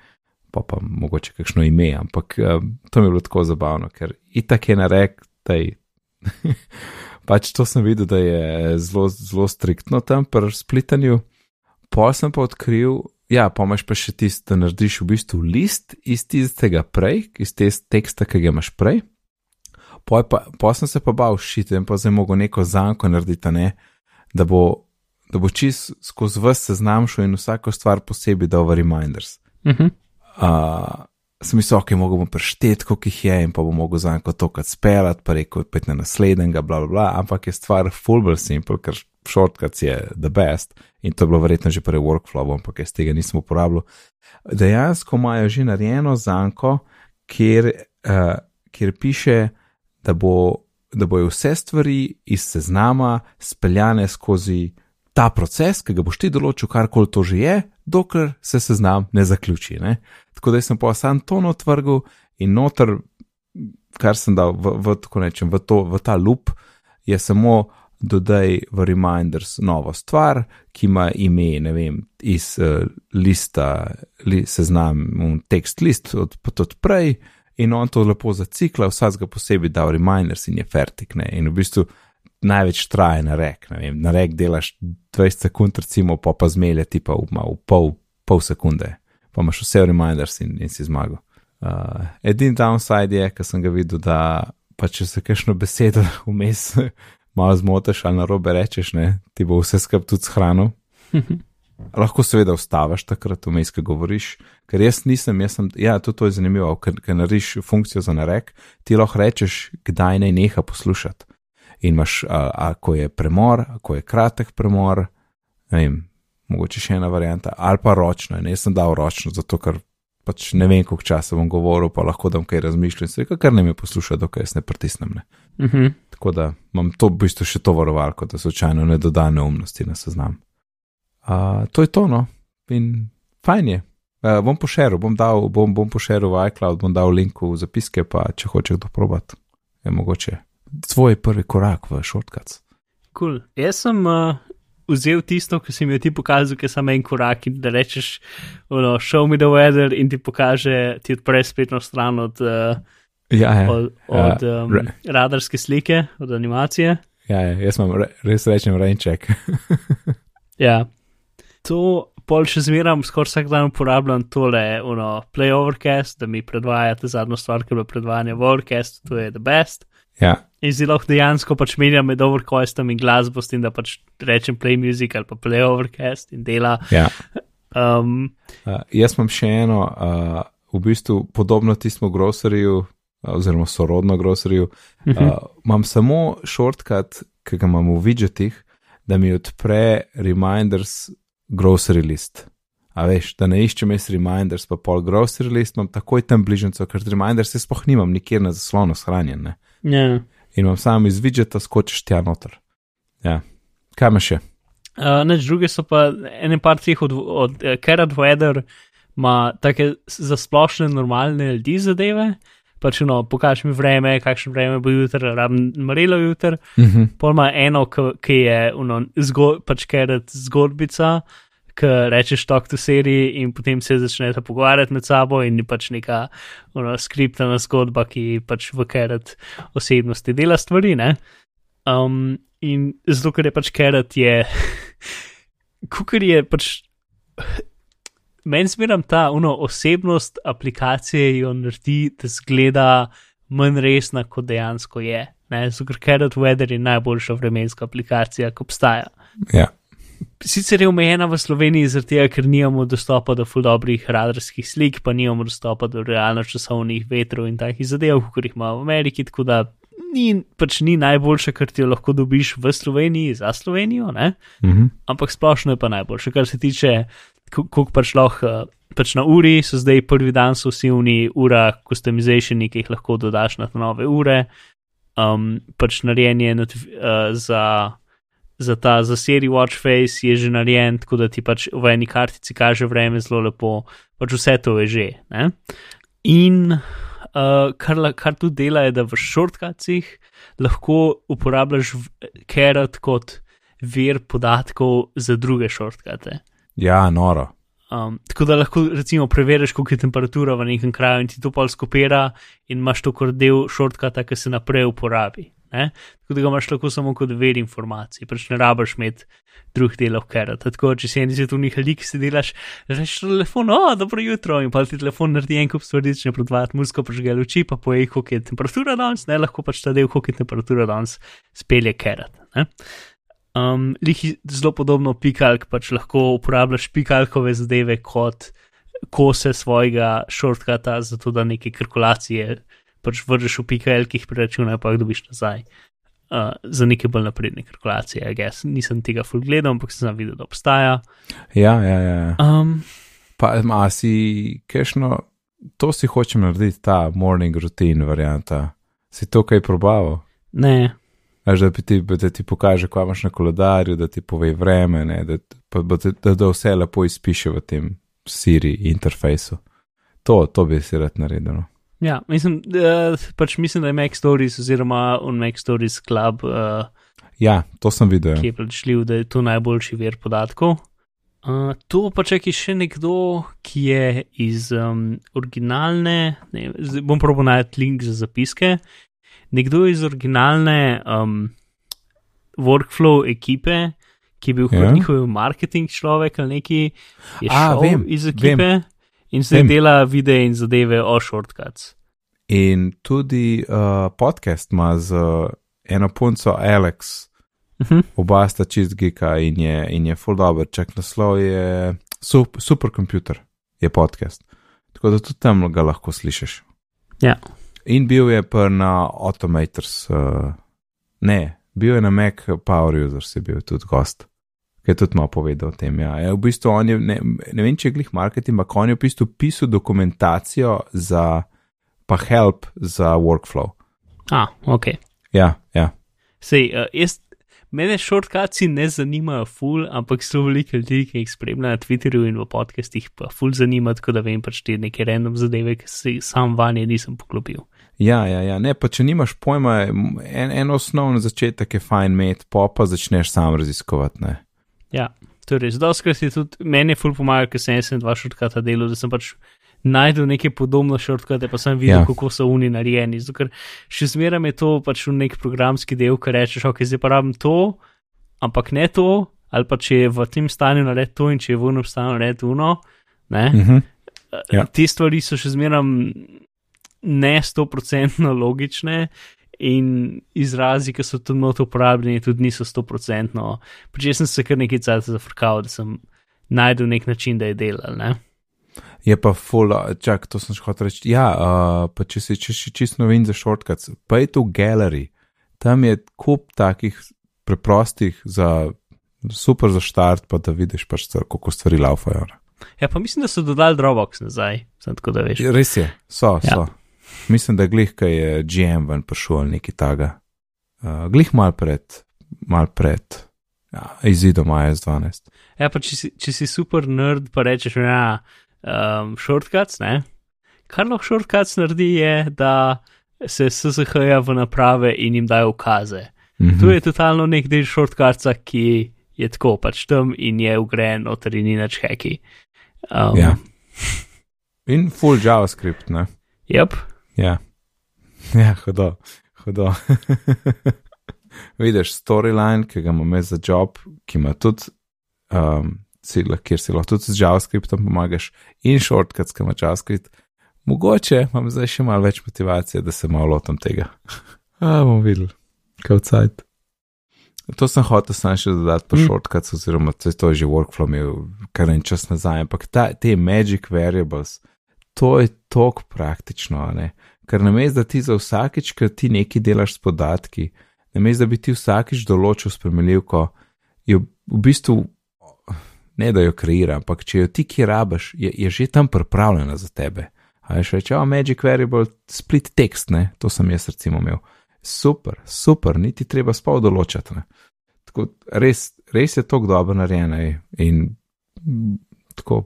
pa pa mogoče kakšno ime, ampak uh, to mi je bilo tako zabavno, ker itak je narek, je. pač to sem videl, da je zelo, zelo striktno tam pri splitanju. Pol sem pa odkril, ja, pa imaš pa še tisto, da narediš v bistvu list iz tistega prej, iz tega teksta, ki ga imaš prej. Pol, pa, pol sem se pa bal šiti in pa zdaj mogo neko zanko narediti, ne, da bo da bo čist skozi vse seznam šel in vsako stvar posebej dal v reminders. Uh -huh. Uh, sem mislil, ok, mogo bom prešteti, koliko jih je in pa bom mogel za enko to kad spelat, pa rekel, pet na naslednjega, bla, bla, bla, ampak je stvar full simple, ker shortcuts je the best in to je bilo verjetno že prej workflow, ampak jaz tega nisem uporabljal. Dejansko imajo že narejeno zanko, kjer, uh, kjer piše, da bo da bojo vse stvari iz seznama speljane skozi ta proces, ki ga boš ti določil, karkoli to že je, dokler se seznam ne zaključi. Ne? Tako da sem pa sam to notvrgal in noter, kar sem dal v, v, nečem, v, to, v ta loop, je samo dodaj v reminders novo stvar, ki ima ime, ne vem, iz uh, lista, li, seznam, tekst list od, od prej in on to lepo zacikla, vsak ga posebej dal reminders in je fertik. Ne? In v bistvu največ traje na rek. Na rek delaš 20 sekund, recimo, pa pa zmelje ti pa v, v pol, pol sekunde, pa imaš vse reminders in, in si zmagal. Uh, edini downside je, ker sem ga videl, da pa če se kakšno besedo vmes malo zmoteš ali na robe rečeš, ne, ti bo vse skup tudi shranil. Lahko seveda ustaviš takrat, vmes, ko govoriš, ker jaz nisem, jaz sem, ja, tudi to je zanimivo, ker, ker narediš funkcijo za narek, ti lahko rečeš, kdaj naj neha poslušati. In imaš, ako je premor, ako je kratek premor, ne vem, mogoče še ena varianta, ali pa ročno. In jaz sem dal ročno, zato ker pač ne vem, koliko časa bom govoril, pa lahko da bom kaj razmišljal in se kar ne mi posluša, dokaj jaz ne pritisnem. Ne. Uh -huh. Tako da imam to v bistvu še to varovalko, da slučajno ne dodane neumnosti na seznam. Uh, to je to, no, in fajn je. Uh, bom pošeril, bom, bom, bom pošeril v iCloud, bom dal link v zapiske, pa če hoče kdo probat, je mogoče tvoj prvi korak v shortcuts. Cool. Jaz sem uh, vzel tisto, ki si mi jo ti pokazal, ki samo en korak in da rečeš, ono, show me the weather in ti pokaže, ti odpre spletno stran od, uh, ja, ja. od, od ja, um, radarske slike, od animacije. Ja, ja jaz imam re, res rečem raincheck. ja, to pol še zmeram, skoraj vsak dan uporabljam tole, ono, play overcast, da mi predvajate zadnjo stvar, ki je bilo predvajanje v overcast, to je the best. Ja. In zelo dejansko pač menjam med overcastom in glasbo, s tem, da pač rečem play music ali pa play overcast in dela. Ja. Um, uh, jaz imam še eno, uh, v bistvu podobno tistemu grocerju, oziroma sorodno grocerju. Uh, uh, imam samo shortcut, ki ga imam v widgetih, da mi odpre reminders grocery list. A veš, da ne iščem jaz reminders, pa pol grocery list, imam takoj tam bližnjico, ker reminders jaz spoh nimam nikjer na zaslonu shranjen. Ja. In vam sam iz vidžeta skočiš tja noter. Ja. Kaj imaš še? Uh, neč druge so pa ene par teh od, od uh, Carrot Weather, ima take za splošne normalne ljudi zadeve. Pač no, pokaži mi vreme, kakšno vreme bo jutri, rabim marelo jutri. Uh -huh. Pol ima eno, ki je uno, zgo, pač Carrot zgodbica, ki rečeš tok to seriji in potem se začnete pogovarjati med sabo in ni pač neka ono, skriptana zgodba, ki pač v kerat osebnosti dela stvari. Um, in zato, ker je pač kerat je, kukar je pač. Meni zmeram ta uno, osebnost aplikacije jo naredi, da zgleda manj resna, kot dejansko je. Zato, ker Carrot Weather je najboljša vremenska aplikacija, ki obstaja. Ja sicer je omejena v Sloveniji, zaradi tega, ker nimamo dostopa do ful dobrih radarskih slik, pa nimamo dostopa do realno časovnih vetrov in takih zadev, kot jih ima v Ameriki, tako da ni, pač ni najboljše, kar ti jo lahko dobiš v Sloveniji za Slovenijo, mm -hmm. ampak splošno je pa najboljše, kar se tiče, koliko pač lahko. Pač na uri so zdaj prvi dan, so vsi oni ura customizationi, ki jih lahko dodaš na nove ure. Um, pač narejen je uh, za za ta za serijo Watch Face je že narejen, tako da ti pač v eni kartici kaže vreme zelo lepo, pač vse to je že. Ne? In uh, kar, kar tu dela, je, da v shortcutsih lahko uporabljaš kerat kot vir podatkov za druge shortcute. Ja, noro. Um, tako da lahko recimo preveriš, koliko je temperatura v nekem kraju in ti to pol skopira in imaš to kot del shortcuta, ki se naprej uporabi. Ne? Tako da ga imaš lahko samo kot ver informacij, pač ne rabiš imeti drugih delov, ker tako, če si en ljudi, ki si delaš, rečeš telefon, o, dobro jutro, in pa ti telefon naredi en kup stvari, če ne predvajati muziko, pa že ga luči, pa poje, koliko je temperatura danes, ne lahko pač ta del, koliko je temperatura danes, spelje kerat. Um, lih zelo podobno pikalk, pač lahko uporabljaš pikalkove zadeve kot kose svojega shortcuta, zato da neke kalkulacije pač vržeš v pikalkih, preračunaj pa jih dobiš nazaj. Uh, za neke bolj napredne kalkulacije, jaz nisem tega full gledal, ampak sem videl, da obstaja. Ja, ja, ja. Um, Pa a si kešno, to si hočem narediti, ta morning routine varianta. Si to kaj probaval? ne, Až da, ti, da ti pokaže, kaj imaš na koledarju, da ti pove vreme, ne, da, pa, da, da, da vse lepo izpiše v tem Siri interfejsu. To, to bi si rad naredil. Ja, mislim, uh, pač mislim, da je Mac Stories oziroma on Mac Stories Club, uh, Ja, to sem videl. ki je plačljiv, da je to najboljši vir podatkov. Uh, to pa če je še nekdo, ki je iz um, originalne, ne, bom probil najti link za zapiske. Nekdo iz originalne um, workflow ekipe, ki je bil Ja. ja. njihov marketing človek ali neki, je A, šel vem, iz ekipe vem. In zdaj dela videe in zadeve o shortcuts. In tudi uh, podcast ima z uh, eno punco Alex, Uh -huh. oba sta čist gika in je, in je full dobro. Čak naslov je sup, Supercomputer, je podcast. Tako da tudi tam ga lahko slišiš. Ja. In bil je pa na Automators, uh, ne, bil je na Mac Power Users, je bil tudi gost. Ki je tudi malo povedal o tem. Ja. Je v bistvu on je, ne, ne vem, če je glih marketing, ampak on je v bistvu pisal dokumentacijo za, pa help za workflow. A, ok. Ja, ja. Sej, uh, jaz, mene shortcuts ne zanimajo ful, ampak so veliko ljudi, ki jih spremljajo na Twitterju in v podcastih, pa ful zanima, tako da vem pač te neke random zadeve, ki si sam vanje nisem poklopil. Ja, ja, ja. Ne, pa če nimaš pojma, en, en osnovni začetek je fajn imeti, pa pa začneš sam raziskovati. Ne. Ja, to je res. Doskrat je tudi meni ful pomagal, ker sem jaz dva shortcuta delal, da sem pač najdel neke podobne shortcute, pa sem videl, Ja. kako so oni narejeni. Zato, ker še zmeraj je to pač v nek programski del, ki rečeš, ok, zdaj pa rabim to, ampak ne to, ali pa če je v tem stanju narediti to in če je v unem stanju narediti uno. Ne? Uh -huh. Ja. Te stvari so še zmeraj ne stoprocentno logične. In izrazi, ki so tudi not uporabljeni, tudi niso stoprocentno. Pač jaz sem se kar nekaj časa zafrkal, da sem najdel nek način, da je delal. Ne? Je pa full, čak, to sem še hotel reči. Ja, uh, pa če si če, če čisto novin za shortcuts, pa je tu gallery. Tam je kup takih preprostih, za, super za štart, pa da vidiš pač, kako stvari laufajo. ne. Ja, pa mislim, da so dodali Dropbox nazaj, sem tako da veš. Res je, so, Ja. so. Mislim, da glih, ki je GM ven prišel ali nekaj taga. Uh, glih mal pred, mal pred ja, izidom AS12. Ja, pa če si, če si super nerd, pa rečeš, ja, um, shortcuts, ne. Kar lahko shortcuts naredi, je, da se SSH-ja v naprave in jim dajo ukaze. Mhm. To je totalno nek del shortcutsa, ki je tako pač tam in je ugrajen noter in ni nič heki. Um, Ja. In full JavaScript, ne. Yep. Ja, ja hudo, hudo. Vidiš, storyline, ki ga imam jaz za job, ki ima tudi um, cilj, kjer si lahko tudi z JavaScriptom pomagaš, in shortcuts, ki ima JavaScript. Mogoče imam zdaj še malo več motivacije, da se malo lotam tega. A bom videl, kaj cajt. To sem hotel sam še dodati po Mm. mm. shortcuts, oziroma to je to že workflow imel kar en čas nazaj, ampak ta, te magic variables, to je tok praktično, ne. Ker namesto, da ti za vsakič, ker ti nekaj delaš s podatki, namesto, da bi ti vsakič določil spremljivko, jo v bistvu ne da jo kreira, ampak če jo ti kje rabiš, je, je že tam pripravljena za tebe. A veš, reče, oh, magic variable, split text, ne, to sem jaz recimo imel. Super, super, niti treba spol določati. Ne. Tako, res, res je tako dobro narejeno ej, in tako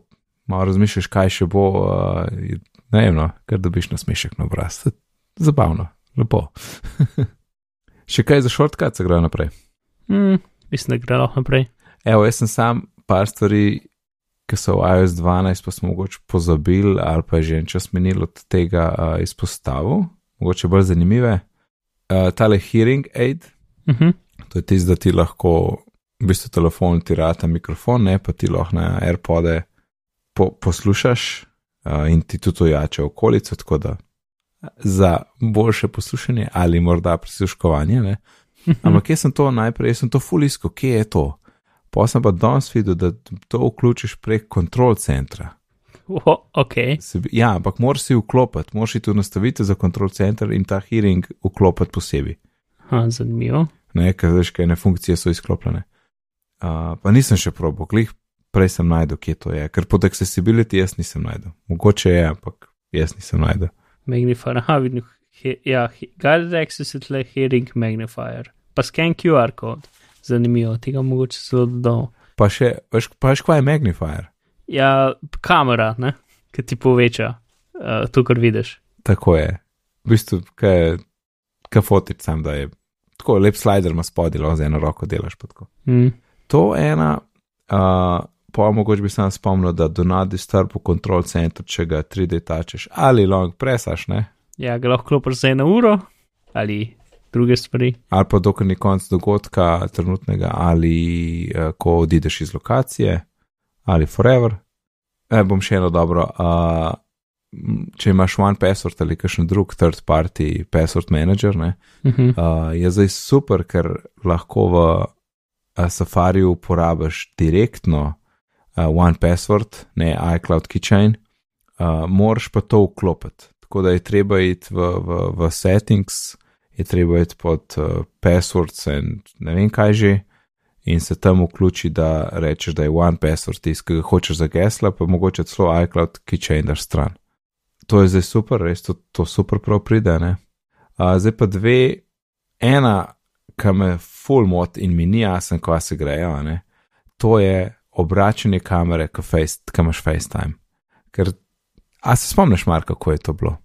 malo razmišljaš, kaj še bo, uh, ne vem, no, kar dobiš na smešek na obraz. Zabavno, lepo. še kaj za shortcut, se gre naprej. Mm, mislim, da gre lahko naprej. Evo, jaz sem sam par stvari, ki so v iOS 12, pa smo mogoče pozabili ali pa je že en čas menil od tega uh, izpostavil, mogoče bolj zanimive. Uh, tale hearing aid, Uh -huh. to je tisto, da ti lahko, v bistvu telefon ti rata mikrofon, ne pa ti lahko na AirPode po, poslušaš in ti tudi ojače okolico, tako da za boljše poslušanje ali morda prisluškovanje. Ne? Ampak kje sem to najprej, jaz sem to fulisko, kje je to? Pa sem pa danes videl, da to vključiš prek kontrol centra. Oh, ok. Se, bi- ja, ampak moraš si vklopiti, moraš iti v nastavitev za kontrol center in ta hearing vklopiti posebej. Ha, zanimivo. Ne, ker veš, kaj ene funkcije so izklopljene. Uh, pa nisem še probo, klih prej sem najdel, kje to je, ker pod accessibility jaz nisem najdel. Mogoče je, ampak jaz nisem najdel. Magnifier, aha, vidim. He, ja, he- guided access je tle hearing magnifier. Pa scan QR kod. Zanimivo, tega mogoče celo dodal. Pa še, veš, pa veš, kaj je magnifier? Ja, kamera, ne, ki ti poveča uh, to, kar vidiš. Tako je. V bistvu, kaj kaj fotič sam, da je tako lep slider, ima spodilo, z eno roko delaš pa tako. Mm. To ena, uh, pa mogoče bi sam spomnil, da do not disturb v control center, če ga 3D tačeš ali long presaš, ne? Ja, ga lahko klopiš za eno uro ali druge stvari. ali pa dokler ni konc dogodka trenutnega, ali uh, ko odideš iz lokacije, ali forever. E, bom še eno dobro. Uh, če imaš one password ali kakšen drug third party password manager, ne, Uh -huh. uh, je zdaj super, ker lahko v Safariju uporabiš direktno uh, one password, ne iCloud keychain, uh, moraš pa to vklopiti. Tako da je treba iti v, v, v settings, je treba iti pod uh, passwords in ne vem kaj že, in se tam vključi, da rečeš, da je one password tisti, ki ga hočeš za gesla, pa mogoče celo iCloud keychain daš stran. To je zdaj super, res to, to super prav pride, ne. Uh, zdaj pa dve, ena, ki me full mot in mi ni jasen, ko se grejo, a ne, to je obračanje kamere, ko face, ko imaš FaceTime. Ker, a se spomniš, Marko, kako je to bilo?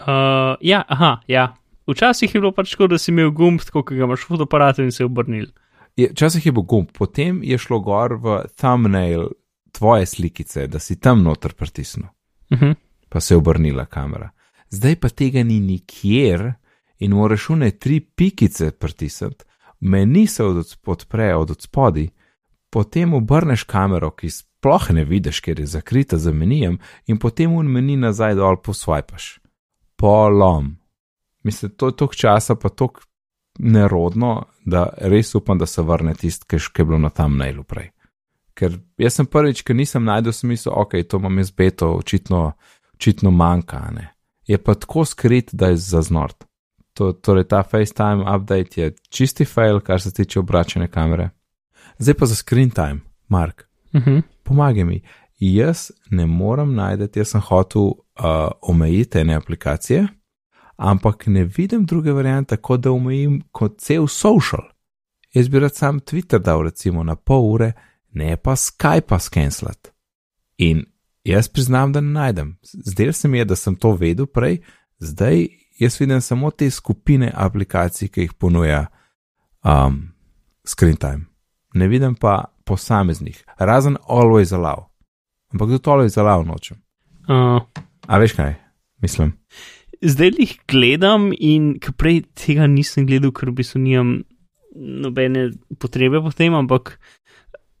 Uh, ja, aha, ja. Včasih je bilo pač tako, da si imel gumb, tako kot ga imaš v fotoaparatu in se obrnil. Je, včasih je bil gumb, potem je šlo gor v thumbnail tvoje slikice, da si tam noter pritisnil, Uh -huh. pa se je obrnila kamera. Zdaj pa tega ni nikjer in moraš une tri pikice pritisniti, meni se od, odpre od spodaj, potem obrneš kamero, ki sploh ne vidiš, ker je zakrita za menijem, in potem un meni nazaj dol posvajpaš. Polom. Mislim, to je toliko časa, pa toliko nerodno, da res upam, da se vrne tisti, ki je bilo na tam nailu prej. Ker jaz sem prvič, ki nisem najdel smisla, ok, to imam jaz beto, očitno, očitno manjka, ne. Je pa tako skrit, da je zaznort. To, torej, ta FaceTime update je čisti fail, kar se tiče obračanja kamere. Zdaj pa za screen time, Mark, Uh -huh. pomagaj mi. Jaz ne morem najti, jaz sem hotel uh, omejiti ene aplikacije, ampak ne vidim druge variante, kot da omejim kot cel social. Jaz bi rad sam Twitter dal recimo na pol ure, ne pa Skype skenslati. In jaz priznam, da ne najdem. Zdel se mi je, da sem to vedel prej, zdaj jaz vidim samo te skupine aplikacij, ki jih ponuja um, Screen Time. Ne vidim pa posameznih, razen Always Allow. Ampak do Always Allow nočem. Uh, A veš kaj? Mislim. zdaj jih gledam in prej tega nisem gledal, ker v bistvu nimam nobene potrebe po tem, ampak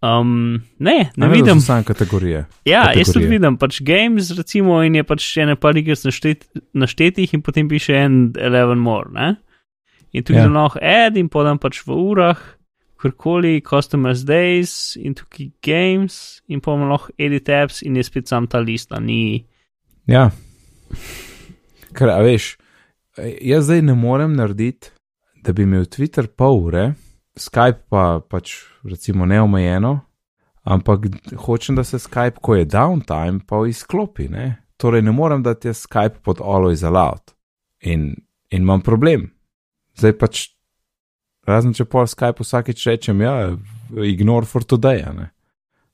um, ne, ne A vidim. Samo kategorije. Ja, jaz tudi kategorije. vidim, pač games, recimo, in je pač še ene par iger naštet, naštetih, in potem piše en 11 more, ne? In tukaj Ja. yeah. lahko add in podam pač v urah, karkoli, customers days, in tukaj games, in pa imam lahko edit apps, in je spet sam ta lista, ni. Ja. Ker, a veš, jaz zdaj ne morem narediti, da bi imel Twitter pol ure, Skype pa pač recimo neomejeno, ampak hočem, da se Skype, ko je downtime, pa izklopi, ne. Torej ne morem dati jaz Skype pod always allowed. In, in imam problem. Zdaj pač, razen če pa Skype vsakeč rečem, ja, ignore for today, ne.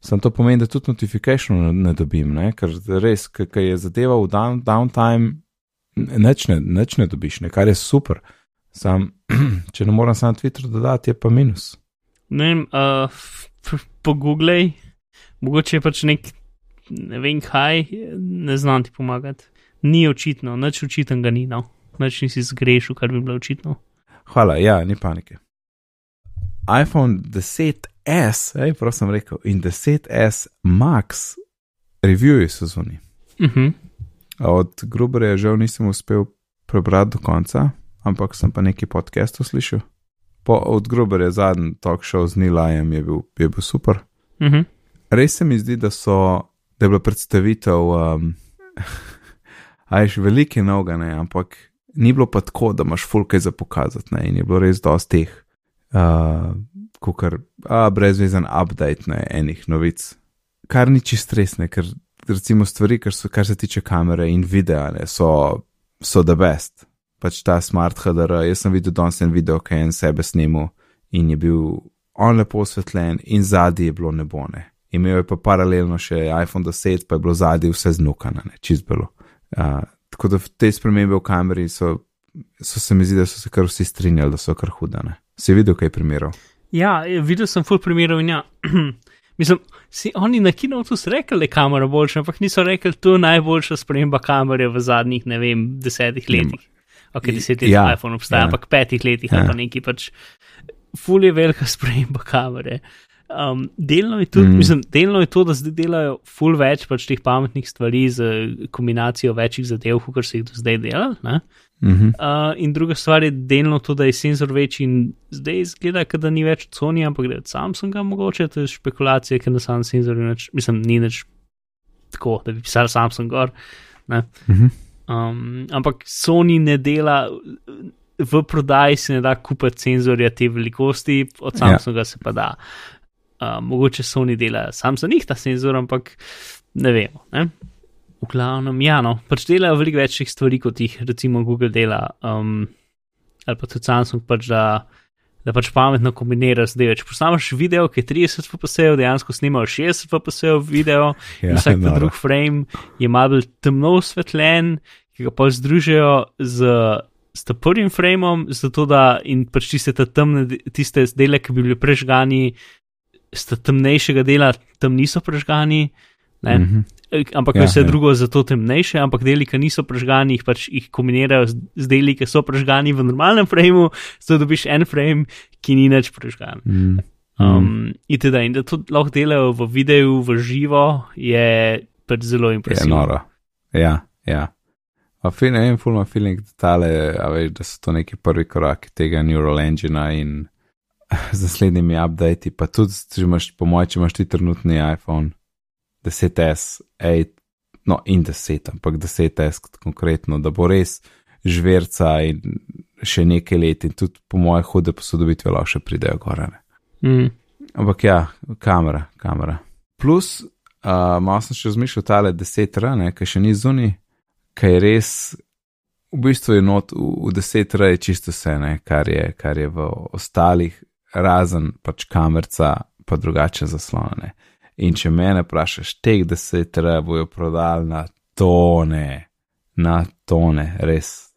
Sam to pomeni, da tudi notifikation ne, ne dobim, ne? ker res, ker je zadeva v down, downtime, neč ne, neč ne dobiš, ne? kar je super. Sam, če ne moram sam Twitter dodati, je pa minus. Ne vem, uh, pogooglej, mogoče je pač nek, ne vem kaj, ne znam ti pomagati. Ni očitno, nič očitnega ni, no. Nič nisi zgrešil, kar bi bilo očitno. Hvala, ja, ni panike. iPhone 10S, ej, prav sem rekel, in 10S Max, reviewi so zunaj. Uh -huh. Od Gruberja žal nisem uspel prebrati do konca, ampak sem pa neki podcastov slišal. Po, od Gruberja zadnji talk show z Nilajem je bil, je bil super. Mhm. Res se mi zdi, da, so, da je bila predstavitev, um, ajš velike noge, ne, ampak ni bilo pa tako, da imaš fulke za pokazati, ne, in je bilo res dosti teh, uh, kukar, a, brezvezen update, ne, enih novic. Kar ni čist resne, ker recimo stvari, kar, so, kar se tiče kamere in videa, ne, so, so the best. Pač ta smart HDR, jaz sem videl danes en video, ki je en sebe snimal in je bil on lepo osvetljen in zadnji je bilo nebone. Imel je pa paralelno še iPhone 10, pa je bilo zadnji vse znukano, čist bilo. Uh, tako da te spremembe v kameri so, so se mi zdi, da so se kar vsi strinjali, da so kar hudane. Si videl kaj primerov? Ja, videl sem full primerov in ja. Mislim, si oni na kinotu so rekli, da je kamera boljša, ampak niso rekli, da je to najboljša sprememba kamere v zadnjih, ne vem, desetih letih. Ok, deset let ja, iPhone obstaja, ja. ampak petih letih ja. ali pa neki pač ful je velika sprememba kamere. Um, delno, je tudi, mm. mislim, delno je to, da zdaj delajo ful več pač teh pametnih stvari z kombinacijo večjih zadev, kot so jih do zdaj delali. Mm -hmm. uh, in druga stvar je delno to, da je senzor večji in zdaj izgleda, da ni več Sony, ampak da je Samsung mogoče, to je špekulacija, ker na samem senzorju neč, mislim, ni več tako, da bi pisal Samsung gor. Mm -hmm. um, ampak Sony ne dela v prodaji se ne da kupiti senzorja te velikosti, od Ja. Samsunga se pa da. Uh, mogoče Sony dela sam za njih ta senzor, ampak ne vemo. Ne? V glavnem, ja, no, pač delajo veliko večjih stvari, kot jih recimo Google dela, um, ali pa tudi Samsung, pač da, da pač pametno kombinira zdaj. Če posnameš video, ki je 30 fps, dejansko snimajo 60 fps video, Ja, ja, vsak ta drug frame je malo temno osvetljen, ki ga pa združijo z, s tem prvim frameom, zato da in pač tiste temne, tiste dele, ki bi bili prežgani, z ta temnejšega dela tam niso prežgani. Ne? Mhm. Eh, Ampak Ja, vse ja. drugo je zato temnejše, ampak deli, ki niso prežgani, jih pač jih kombinirajo z, z deli, ki so prežgani v normalnem frameu, zato dobiš en frame, ki ni več prežgan. Mm. Um, in, teda, in da to lahko delajo v videu, v živo, je pač zelo Je impresivno. noro. Ja, ja. A fin, vem, full ima feeling, da, tale, veš, da so to neki prvi koraki tega Neural Engina in z naslednjimi updati, pa tudi, če imaš, po mojem, če imaš ti trenutni iPhone 10S, 8, no in 10, ampak 10S konkretno, da bo res žverca in še nekaj let in tudi po moje hude posodobitve lahko še pridejo gorane. Mm. Ampak ja, kamera, kamera. Plus, uh, malo sem še razmišljal, tale 10R, ne, ki še ni zunaj, ki je res, v bistvu je not, v, v 10R je čisto vse, ne, kar, je, kar je v ostalih, razen pač kamerca, pa drugače zaslonjene. In če mene vprašaš, teh 10R bojo prodali na tone, na tone, res.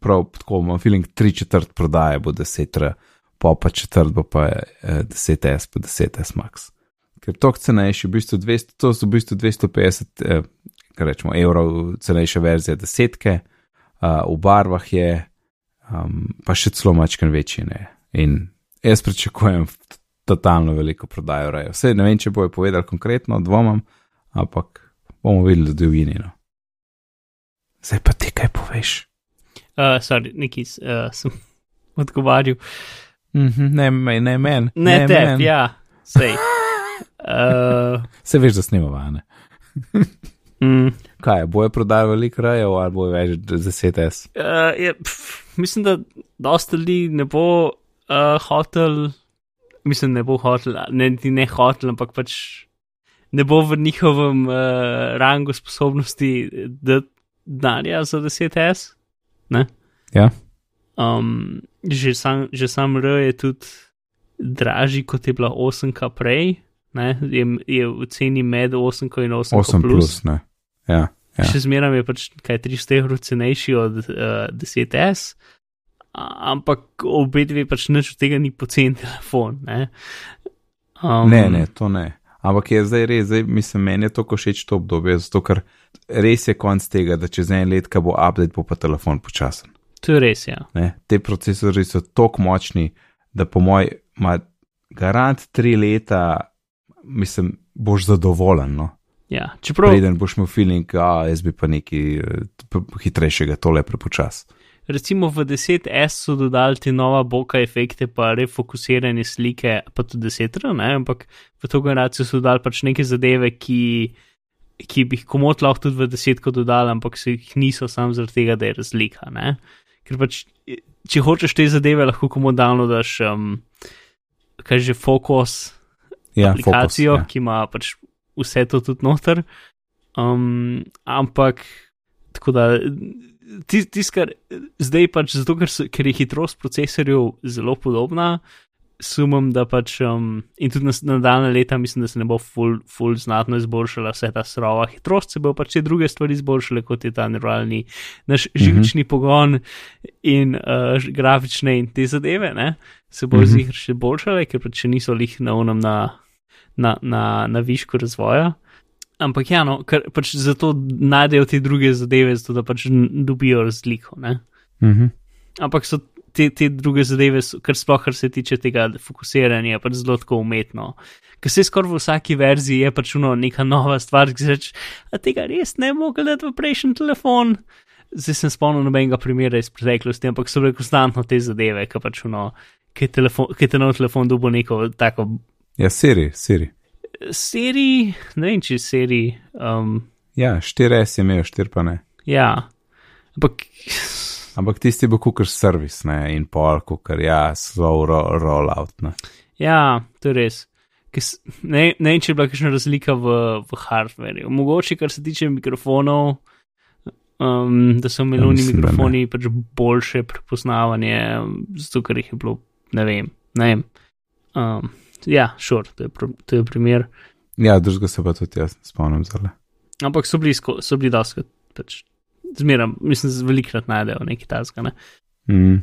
Prav tako imam feeling, tri četrt prodaje bo 10R pa pa četrt bo pa eh, 10S, pa 10S max. Ker to cenejši, v bistvu 200, to so v bistvu 250, eh, kar rečemo, evrov cenejša verzija desetke, uh, v barvah je, um, pa še celo mačken večji ne. In jaz pričakujem totalno veliko prodajo raje. Vse ne vem, če bojo povedali konkretno, dvomam, ampak bomo videli do divjini. No. Zdaj pa ti kaj poveš? Uh, sorry, neki uh, sem odgovarjal. Mhm, ne, me- ne men. Ne, ne te, men. ja, sej. Uh, Se veš, da snimava, ne? mm, Kaj, bojo prodali veliko rajev ali bojo več 10S? uh, je, pf, mislim, da dosta ljudi ne bo uh, hotel, mislim, ne bo hotel, ne, ne hotel, ampak pač ne bo v njihovem uh, rangu sposobnosti, da denarja za 10S. Ne? Ja. Um, že, sam, že sam R je tudi dražji, kot je bila 8K prej. Ne? Je, je v ceni med 8K in 8K. 8 plus, ne. Ja, ja. Še zmeraj je pač kaj 300 evrov cenejši od uh, 10S, a- ampak obe dve pač nič od tega ni pocen telefon. Ne? Um, Ne, ne, to ne. Ampak je zdaj res, zdaj mislim, meni je to všeč to obdobje, zato ker res je konc tega, da čez en let, ko bo update, bo pa telefon počasen. To je res, ja. Ne? Te procesori so tako močni, da po moj, ima garant tri leta, mislim, boš zadovoljen. No? ja. Čeprav Preden boš imel feeling, da jaz bi pa nekaj eh, hitrejšega, tole prepočas. Recimo v 10S so dodali te nova boka efekte, pa refokusirane slike, pa tudi 10, ne, ampak v to generacijo so dodali pač neke zadeve, ki, ki bi jih komot lahko tudi v 10 dodali, ampak se jih niso sam zaradi tega, da je razlika. Ne. Ker pač, če hočeš te zadeve, lahko komot downloadaš, um, kaj že fokus. Ja, aplikacijo, Focus, ja. ki ima pač vse to tudi noter. Um, ampak tako da tisto, tis, kar zdaj pač zato, ker, so, ker je hitrost procesorjev zelo podobna, sumim, da pač um, in tudi na nadaljne leta mislim, da se ne bo full, full znatno izboljšala vse ta surova hitrost, se bo pač te druge stvari izboljšale, kot je ta neuralni naš živčni mm -hmm. pogon in uh, grafične in te zadeve, ne? se bo mm Mhm. -hmm. zihar še boljšale, ker pač še niso lih na unem na, na, na, na višku razvoja. Ampak ja, no, ker pač zato najdejo te druge zadeve, zato da pač dobijo razliko. Ne? Mhm. Ampak so te, te druge zadeve, kar sploh kar se tiče tega fokusiranja, pač zelo tako umetno. Ker se skoraj v vsaki verziji je pač uno neka nova stvar, ki se reče, a tega res ne mogo gledati v prejšnji telefon. Zdaj sem spomnil nobenega primera iz preteklosti, ampak so bile konstantno te zadeve, ki pač uno, ki je telefon- ki je nov telefon dobil neko tako Ja, Siri, Siri. Seriji, ne vem, če seriji. Um, Ja, 4S je imel, 4 pa ne. ja, ampak Ampak tisti bo kukar servis, ne, in pol, kukar, ja, slow ro rollout, ne. ja, to je res. Ke s- Ne, ne vem, če je bila kakšna razlika v, v hardwareu. Mogoče, kar se tiče mikrofonov, um, da so imeli Ja, mikrofoni pač boljše prepoznavanje, zato ker jih je bilo, ne vem. Ne vem. Um, ja, šur, sure, to, je pro- to je primer. Ja, drugega se pa tudi jaz spomnim zale. Ampak so bili, so bili doskrat, pač, zmeraj, mislim, velikrat najdejo nekaj tasga. Ne? Mm.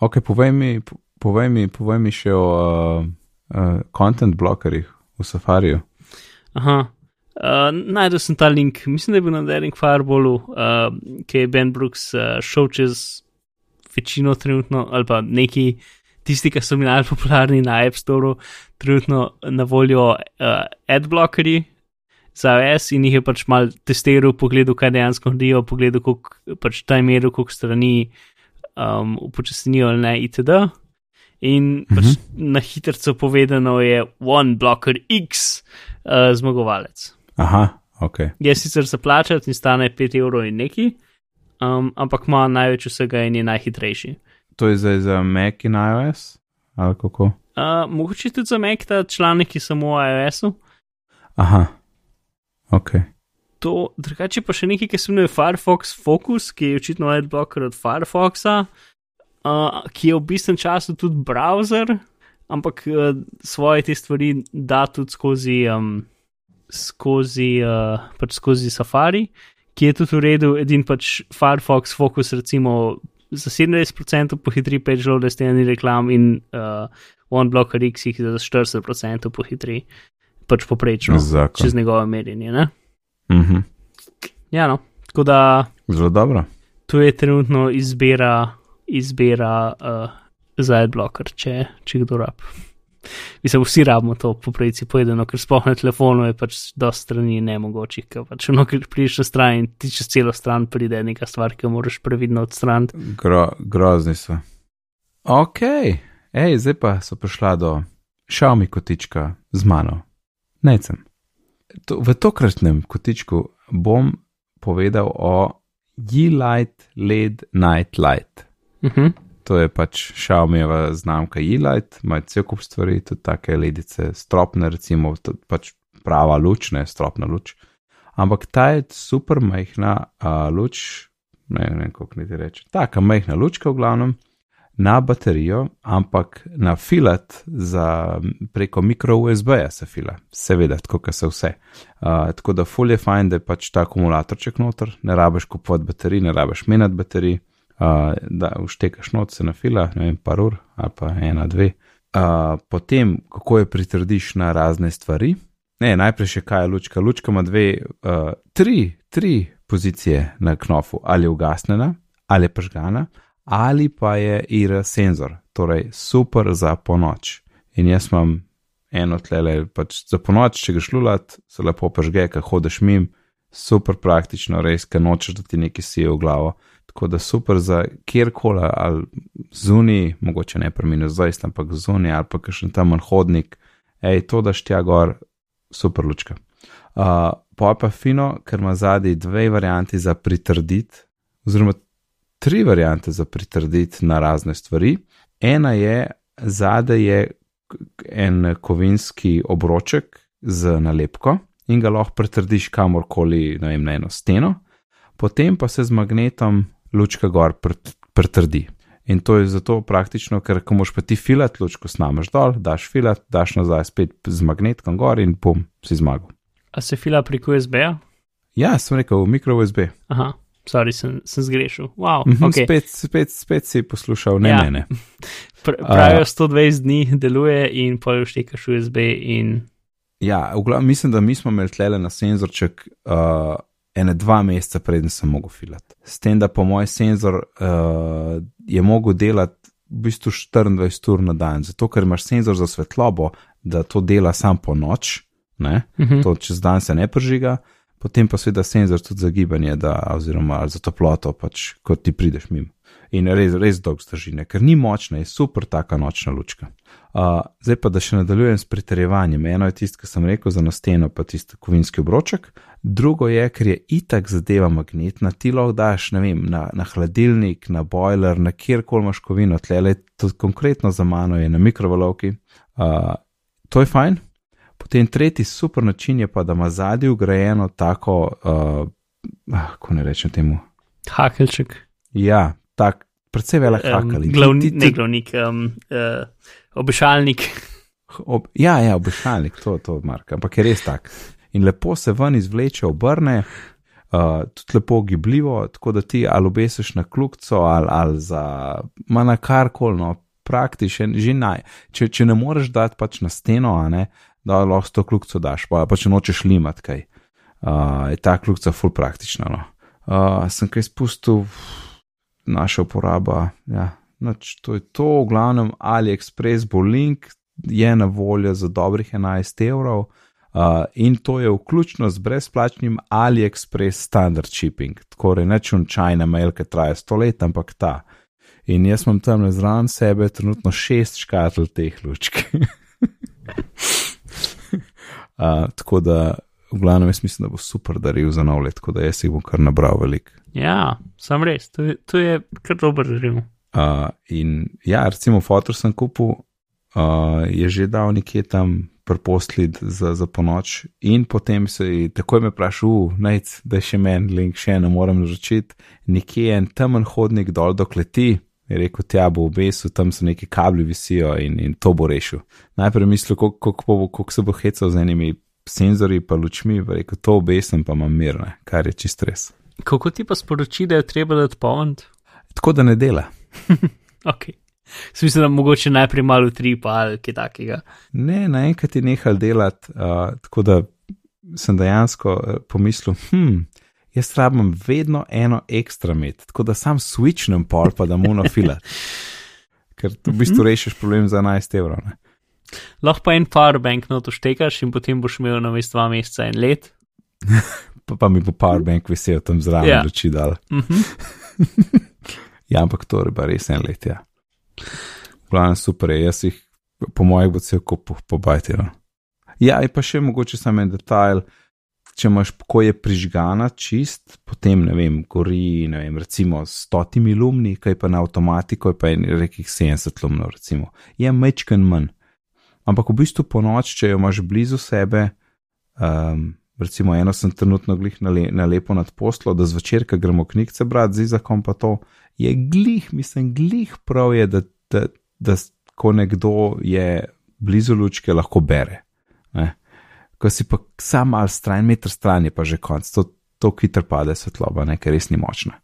Ok, povej mi, po- povej mi, povej mi še o uh, uh, content blokerjih v Safariju. Aha. Uh, najdel sem ta link, mislim, da je bil na Daring Fireballu, uh, ki je Ben Brooks uh, šel čez večino trenutno, ali pa neki tisti, ki so bili najbolj popularni na App Store, trenutno na voljo uh, adblockerji za iOS in jih je pač mal testiral, pogledal, kaj dejansko naredijo, pogledal, koliko pač ta meril, koliko strani um, upočasnijo ali ne, itd. In pač na hitro povedano je One Blocker X uh, zmagovalec. Aha, ok. Je sicer za plačati in stane 5 evrov in neki, um, ampak ima največ vsega in je najhitrejši. To je zdaj za Mac in iOS? Ali kako? Uh, mogoče tudi za Mac ta članek, ki je samo o iOS-u. Aha, ok. To, drugače pa še nekaj, ki se imenuje Firefox Focus, ki je očitno adblocker od Firefoxa, uh, ki je v bistvu času tudi browser, ampak uh, svoje te stvari da tudi skozi, um, skozi, uh, pač skozi Safari, ki je tudi v redu, edin pač Firefox Focus recimo za 70% pohitri page load, steni reklam in uh, OneBlocker X jih za 40% pohitri, pač poprečno, Zakon. čez njegove merjenje. Ne? Mhm. Ja, no. Tako da Zelo dobro. tu je trenutno izbira, izbira uh, za adblocker, če, če kdo rab. Mislim, vsi rabimo to po pravici povedano, ker sploh na telefonu je pač do strani nemogočih, ker pač ono, ker prideš na stran in ti čez celo stran pride neka stvar, ki jo moraš previdno odstraniti. Gro, grozni so. Ok, ej, zdaj pa so prišla do Xiaomi kotička z mano. Necem. To, v tokratnem kotičku bom povedal o Yeelight LED Night Light. Uh -huh. To je pač Xiaomieva znamka Yeelight, ima cel kup stvari, tudi take ledice, stropne, recimo, pač prava luč, ne stropna luč. Ampak ta je super majhna uh, luč, ne vem, kako niti reči, taka majhna lučka v glavnem, na baterijo, ampak na filat za preko mikro USB-ja se fila, seveda, tako kot se vse. Uh, tako da ful je fajn, da je pač ta akumulatorček noter, ne rabiš kupovati baterij, ne rabiš menjati baterij. Uh, da uštekaš not se na fila, ne vem, par ur ali pa ena, dve. Uh, potem, kako jo pritrdiš na razne stvari. Ne, najprej še kaj je lučka. Lučka ima dve, uh, tri, tri pozicije na knofu, ali je ugasnjena, ali je požgana, ali pa je IR senzor, torej super za ponoč. In jaz imam eno tlele, pač za ponoč, če greš lulat, se lepo požge, kaj hodeš mim, super praktično, res, ker nočeš, da ti nekaj sije v glavo Tako da super za kjerkoli ali zunaj, mogoče ne preminu zdaj, ampak zunaj ali pa še tam hodnik, hej, to daš tja gor, super lučka. Uh, pa pa fino, ker ima zadnji dve varianti za pritrditi, oziroma tri variante za pritrditi na razne stvari. Ena je, zadaj je en kovinski obroček z nalepko in ga lahko pritrdiš kamorkoli, ne vem, na eno steno, potem pa se z magnetom lučka gor pritrdi. In to je zato praktično, ker ko moš pa ti filat lučko snameš dol, daš filat, daš nazaj spet z magnetkom gor in bom si zmagal. A se fila preko USB-ja? Ja, sem rekel, mikro USB. Aha, sorry, sem, sem zgrešil. Wow, Mhm, okay. spet, spet, spet si poslušal, ne Ja. mene. Pr pravijo, 120 dni deluje in pol štekaš USB in Ja, v glavnem mislim, da mi smo imeli tlele na senzorček uh, ene dva meseca, preden sem mogel filati. S tem, da po moj senzor uh, je mogel delati v bistvu 24 ur na dan, zato ker imaš senzor za svetlobo, da to dela sam po noč, ne? Mhm. to čez dan se ne pržiga, potem pa seveda senzor tudi za gibanje, da, oziroma za toploto, pač, ko ti prideš mimo. In res, res dolg zdrži, ne? ker ni močna, je super taka nočna lučka. Uh, zdaj pa, da še nadaljujem s pritrjevanjem. Eno je tisto, kar sem rekel za na steno, pa tisti kovinski obroček, drugo je, ker je itak zadeva magnetna, ti lahko daš, ne vem, na, na hladilnik, na boiler, na kjerkoli imaš kovino, tlele, tudi konkretno za mano je na mikrovalovki. Uh, to je fajn. Potem tretji super način je pa, da ima zadnji ugrajeno tako, uh, ah, kako ne rečem temu. hakelček. Ja, tak, predvsej velik Um, ti- glavni, ne glavnik, um, uh, obešalnik. Ob, ja, ja, obešalnik, to, to, Mark, ampak je res tak. In lepo se ven izvleče, obrne, uh, tudi lepo gibljivo, tako da ti ali obesiš na klukco ali, ali za, ma na karkoli, no, praktičen, že naj. Če, če ne moreš dati pač na steno, a ne, da lahko to klukco daš, pa, pa če nočeš limati kaj. Uh, je ta klukca full praktična. No. Uh, sem kaj spustil, naša uporaba, ja, Nač, to je to, v glavnem AliExpress bo link, je na voljo za dobrih 11 evrov uh, in to je vključno z brezplačnim AliExpress standard shipping, tako nečun čajna mail, ki traja 100 let, ampak ta. In jaz imam tam zraven sebe trenutno šest škatl teh lučk. uh, tako da, v glavnem, jaz mislim, da bo super daril za nov let, tako da jaz jih bom kar nabral velik. Ja, sam res, to je, to je kar dober režim. Uh, in ja, recimo, fotor sem kupil, uh, je že dal nekje tam prposlid za, za ponoč, in potem se je takoj me vprašal, najc, da je še meni link, še ne morem naročiti. Nekje je en temen hodnik dol do kleti, je rekel, tja bo obesil, tam so neki kabli visijo in, in to bo rešil. Najprej mislil, koliko se bo hecal z enimi senzori pa lučmi, pa rekel, to obesim, pa imam mirne, kar je čist res. Kako ti pa sporoči, da je treba dati polnt? Tako da ne dela. Ok. Smisel, da mogoče najprej malo tri, pa ali kaj takega. Ne, naenkrat je nehal delati, uh, tako da sem dejansko uh, pomislil, hm, jaz rabim vedno eno ekstra med, tako da sam switchnem pol, pa da mu nafila. Ker v bistvu rešiš problem za 11 evrov. Ne? Lahko pa en powerbank noto štekaš in potem boš imel na mestu dva meseca en let. Pa, pa mi bo powerbank visel tam zraven, Ja. yeah. luči dal. Mhm. Ja, ampak to je pa res en let, ja. Glavno super je, jaz jih, po mojih, bo cel kup pobajti. No. Ja, in pa še mogoče samo en detajl. Če imaš, ko je prižgana čist, potem ne vem, gori, ne vem, recimo s stotimi lumni, kaj pa na avtomatiko je pa en rekih 70 lumnov, recimo. Je mečken manj. Ampak v bistvu po noč, če jo imaš blizu sebe, um, recimo eno sem trenutno glih nale, nalepo nad poslo, da zvečer, ko gremo knjigce brati, z izakom pa to, je glih, mislim, glih prav je, da, da, da ko nekdo je blizu lučke, lahko bere. Ne? Ko si pa sam mal stran, meter stran je pa že konc, to, to hitro pade svetloba, ne, ker res ni močna.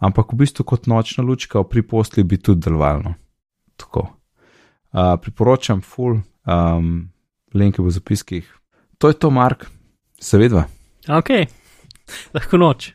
Ampak v bistvu kot nočna lučka pri posli bi tudi delovalno. Tako. Uh, priporočam full, um, linke v zapiskih. To je to, Mark, seveda. Ok, lahko noč.